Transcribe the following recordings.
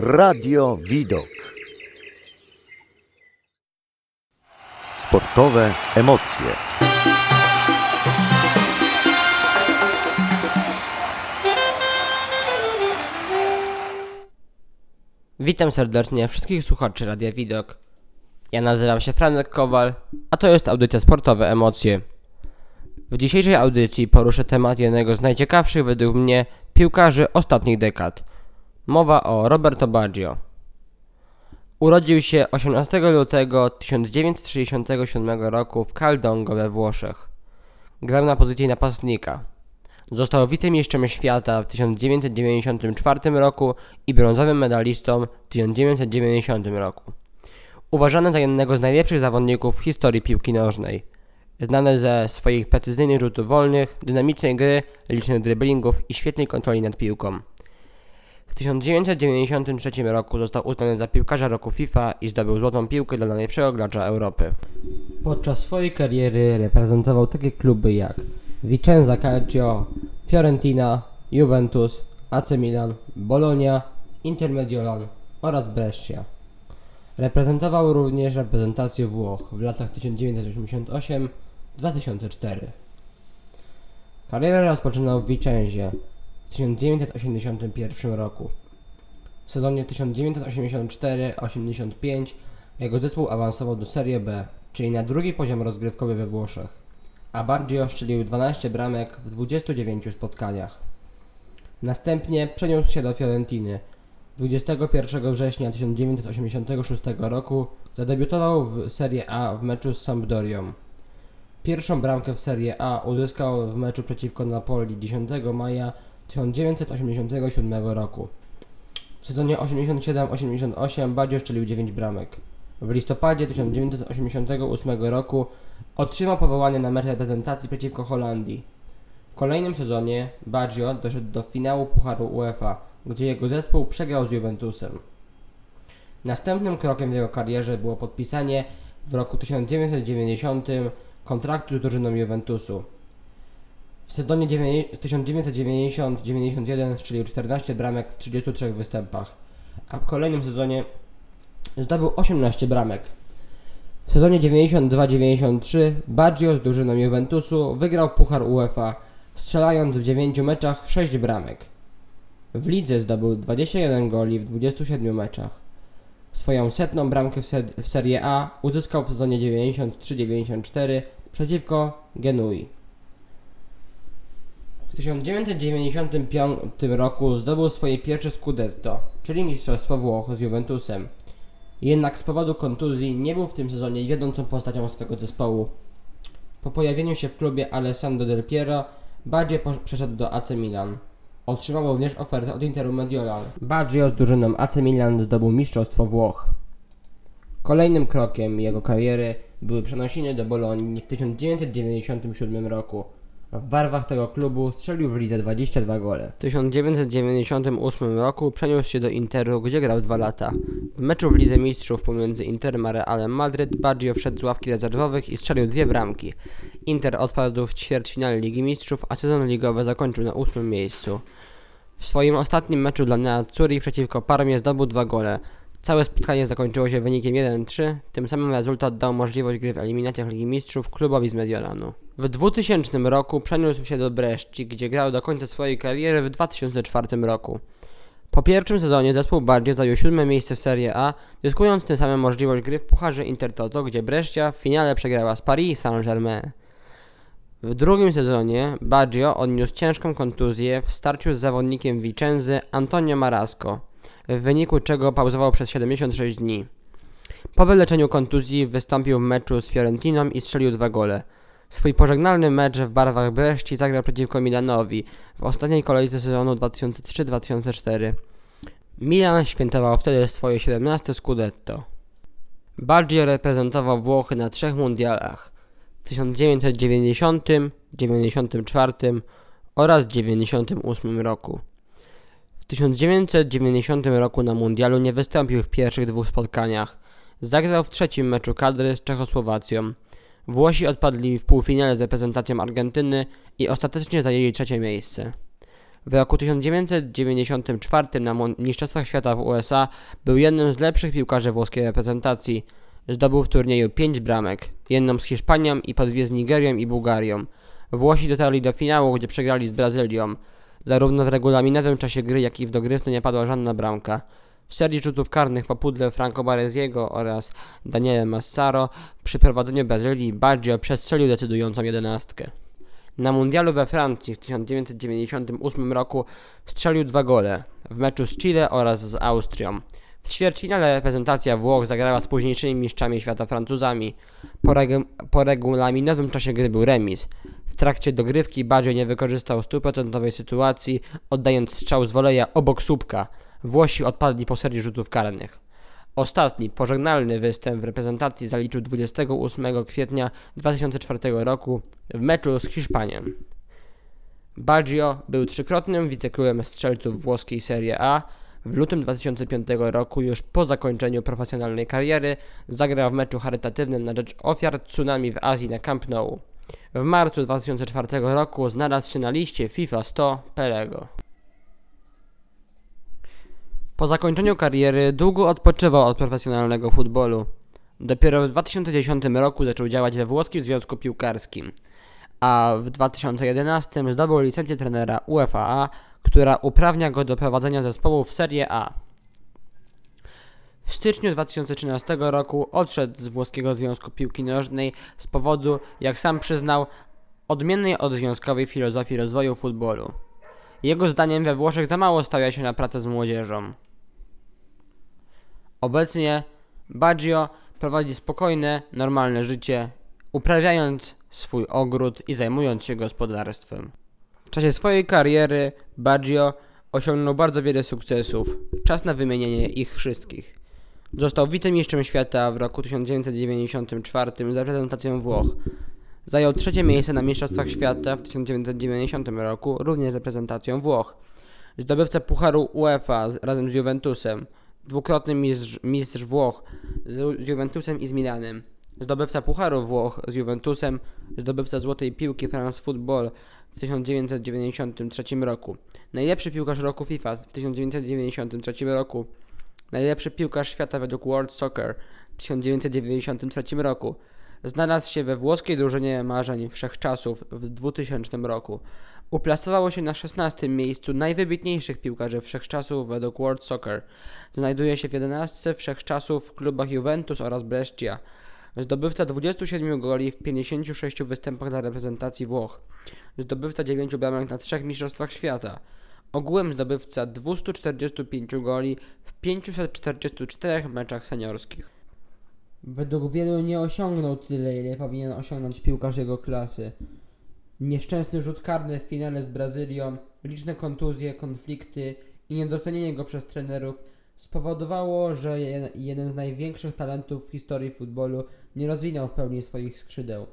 Radio Widok. Sportowe emocje. Witam serdecznie wszystkich słuchaczy Radia Widok. Ja nazywam się Franek Kowal, a to jest audycja Sportowe Emocje. W dzisiejszej audycji poruszę temat jednego z najciekawszych według mnie piłkarzy ostatnich dekad. Mowa o Roberto Baggio. Urodził się 18 lutego 1967 roku w Caldongo we Włoszech. Grał na pozycji napastnika. Został wicemistrzem świata w 1994 roku i brązowym medalistą w 1990 roku. Uważany za jednego z najlepszych zawodników w historii piłki nożnej. Znany ze swoich precyzyjnych rzutów wolnych, dynamicznej gry, licznych driblingów i świetnej kontroli nad piłką. W 1993 roku został uznany za piłkarza roku FIFA i zdobył złotą piłkę dla najlepszego gracza Europy. Podczas swojej kariery reprezentował takie kluby jak Vicenza Calcio, Fiorentina, Juventus, AC Milan, Bologna, Inter Mediolan oraz Brescia. Reprezentował również reprezentację Włoch w latach 1988-2004. Karierę rozpoczynał w Vicenzie w 1981 roku. W sezonie 1984-85 jego zespół awansował do Serie B, czyli na drugi poziom rozgrywkowy we Włoszech, a bardziej oszczelił 12 bramek w 29 spotkaniach. Następnie przeniósł się do Fiorentiny. 21 września 1986 roku zadebiutował w Serie A w meczu z Sampdorią. Pierwszą bramkę w Serie A uzyskał w meczu przeciwko Napoli 10 maja 1987 roku. W sezonie 87-88 Baggio szczelił 9 bramek. W listopadzie 1988 roku otrzymał powołanie na mecz reprezentacji przeciwko Holandii. W kolejnym sezonie Baggio doszedł do finału Pucharu UEFA, gdzie jego zespół przegrał z Juventusem. Następnym krokiem w jego karierze było podpisanie w roku 1990 kontraktu z drużyną Juventusu. W sezonie 1990-91 strzelił 14 bramek w 33 występach, a w kolejnym sezonie zdobył 18 bramek. W sezonie 92-93 Baggio z drużyną Juventusu wygrał Puchar UEFA, strzelając w 9 meczach 6 bramek. W lidze zdobył 21 goli w 27 meczach. Swoją setną bramkę w, ser w Serie A uzyskał w sezonie 93-94 przeciwko Genui. W 1995 roku zdobył swoje pierwsze Scudetto, czyli Mistrzostwo Włoch z Juventusem. Jednak z powodu kontuzji nie był w tym sezonie wiodącą postacią swego zespołu. Po pojawieniu się w klubie Alessandro Del Piero, Baggio przeszedł do AC Milan. Otrzymał również ofertę od Interu Mediolan. Baggio z drużyną AC Milan zdobył Mistrzostwo Włoch. Kolejnym krokiem jego kariery były przenosiny do Bolonii w 1997 roku. W barwach tego klubu strzelił w lidze 22 gole. W 1998 roku przeniósł się do Interu, gdzie grał dwa lata. W meczu w Lidze Mistrzów pomiędzy Interem a Realem Madryt Baggio wszedł z ławki rezerwowych i strzelił dwie bramki. Inter odpadł w ćwierćfinale Ligi Mistrzów, a sezon ligowy zakończył na ósmym miejscu. W swoim ostatnim meczu dla Nerazzurri przeciwko Parmie zdobył dwa gole. Całe spotkanie zakończyło się wynikiem 1-3, tym samym rezultat dał możliwość gry w eliminacjach Ligi Mistrzów klubowi z Mediolanu. W 2000 roku przeniósł się do Bresci, gdzie grał do końca swojej kariery w 2004 roku. Po pierwszym sezonie zespół Baggio zajął siódme miejsce w Serie A, zyskując tym samym możliwość gry w Pucharze Intertoto, gdzie Brescia w finale przegrała z Paris Saint-Germain. W drugim sezonie Baggio odniósł ciężką kontuzję w starciu z zawodnikiem Vicenzy Antonio Marasco, w wyniku czego pauzował przez 76 dni. Po wyleczeniu kontuzji wystąpił w meczu z Fiorentiną i strzelił dwa gole. Swój pożegnalny mecz w barwach Bresci zagrał przeciwko Milanowi w ostatniej kolejce sezonu 2003-2004. Milan świętował wtedy swoje 17 Scudetto. Baggio reprezentował Włochy na trzech mundialach w 1990, 94 oraz 98 roku. W 1990 roku na mundialu nie wystąpił w pierwszych dwóch spotkaniach. Zagrał w trzecim meczu kadry z Czechosłowacją. Włosi odpadli w półfinale z reprezentacją Argentyny i ostatecznie zajęli trzecie miejsce. W roku 1994 na Mistrzostwach Świata w USA był jednym z lepszych piłkarzy włoskiej reprezentacji. Zdobył w turnieju 5 bramek, jedną z Hiszpanią i po dwie z Nigerią i Bułgarią. Włosi dotarli do finału, gdzie przegrali z Brazylią. Zarówno w regulaminowym czasie gry, jak i w dogrywce nie padła żadna bramka. W serii rzutów karnych po pudle Franco Bareziego oraz Daniele Massaro przy prowadzeniu Brazylii Baggio przestrzelił decydującą jedenastkę. Na mundialu we Francji w 1998 roku strzelił dwa gole w meczu z Chile oraz z Austrią. W ćwierćfinale reprezentacja Włoch zagrała z późniejszymi mistrzami świata Francuzami. Po, regu- po regulaminowym czasie gry był remis. W trakcie dogrywki Baggio nie wykorzystał stuprocentowej sytuacji, oddając strzał z woleja obok słupka. Włosi odpadli po serii rzutów karnych. Ostatni, pożegnalny występ w reprezentacji zaliczył 28 kwietnia 2004 roku w meczu z Hiszpanią. Baggio był trzykrotnym wicekrólem strzelców włoskiej Serie A. W lutym 2005 roku, już po zakończeniu profesjonalnej kariery, zagrał w meczu charytatywnym na rzecz ofiar tsunami w Azji na Camp Nou. W marcu 2004 roku znalazł się na liście FIFA 100 Pelego. Po zakończeniu kariery długo odpoczywał od profesjonalnego futbolu. Dopiero w 2010 roku zaczął działać we włoskim związku piłkarskim, a w 2011 zdobył licencję trenera UEFA, która uprawnia go do prowadzenia zespołu w Serie A. W styczniu 2013 roku odszedł z włoskiego związku piłki nożnej z powodu, jak sam przyznał, odmiennej od związkowej filozofii rozwoju futbolu. Jego zdaniem we Włoszech za mało stawia się na pracę z młodzieżą. Obecnie Baggio prowadzi spokojne, normalne życie, uprawiając swój ogród i zajmując się gospodarstwem. W czasie swojej kariery Baggio osiągnął bardzo wiele sukcesów. Czas na wymienienie ich wszystkich. Został wicemistrzem świata w roku 1994 z reprezentacją Włoch. Zajął trzecie miejsce na Mistrzostwach Świata w 1990 roku, również z reprezentacją Włoch. Zdobywca Pucharu UEFA razem z Juventusem. Dwukrotny mistrz, mistrz Włoch z, Juventusem i z Milanem. Zdobywca Pucharu Włoch z Juventusem. Zdobywca Złotej Piłki France Football w 1993 roku. Najlepszy piłkarz roku FIFA w 1993 roku. Najlepszy piłkarz świata według World Soccer w 1993 roku. Znalazł się we włoskiej drużynie marzeń wszechczasów w 2000 roku. Uplasowało się na 16 miejscu najwybitniejszych piłkarzy wszechczasów według World Soccer. Znajduje się w 11 wszechczasów w klubach Juventus oraz Brescia. Zdobywca 27 goli w 56 występach dla reprezentacji Włoch. Zdobywca 9 bramek na trzech mistrzostwach świata. Ogółem zdobywca 245 goli w 544 meczach seniorskich. Według wielu nie osiągnął tyle, ile powinien osiągnąć piłkarz jego klasy. Nieszczęsny rzut karny w finale z Brazylią, liczne kontuzje, konflikty i niedocenienie go przez trenerów spowodowało, że je- jeden z największych talentów w historii futbolu nie rozwinął w pełni swoich skrzydeł.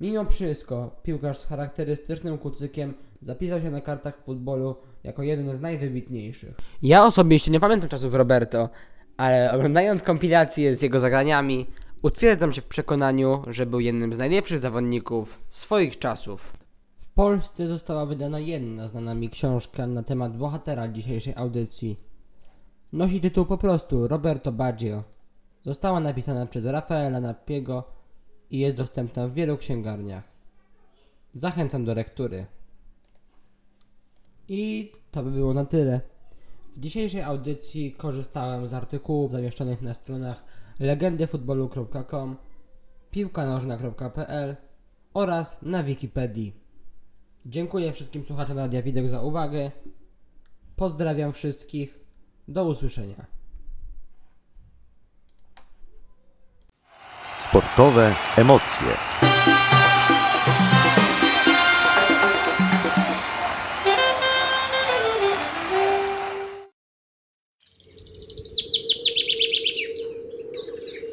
Mimo wszystko, piłkarz z charakterystycznym kucykiem zapisał się na kartach futbolu jako jeden z najwybitniejszych. Ja osobiście nie pamiętam czasów Roberto, ale oglądając kompilacje z jego zagraniami, utwierdzam się w przekonaniu, że był jednym z najlepszych zawodników swoich czasów. W Polsce została wydana jedna znana mi książka na temat bohatera dzisiejszej audycji. Nosi tytuł po prostu Roberto Baggio. Została napisana przez Rafaela Napiego i jest dostępna w wielu księgarniach. Zachęcam do lektury. I to by było na tyle. W dzisiejszej audycji korzystałem z artykułów zamieszczonych na stronach legendyfutbolu.com, piłkanożna.pl oraz na Wikipedii. Dziękuję wszystkim słuchaczom Radia Widok za uwagę. Pozdrawiam wszystkich. Do usłyszenia. Sportowe emocje.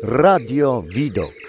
Radio Widok.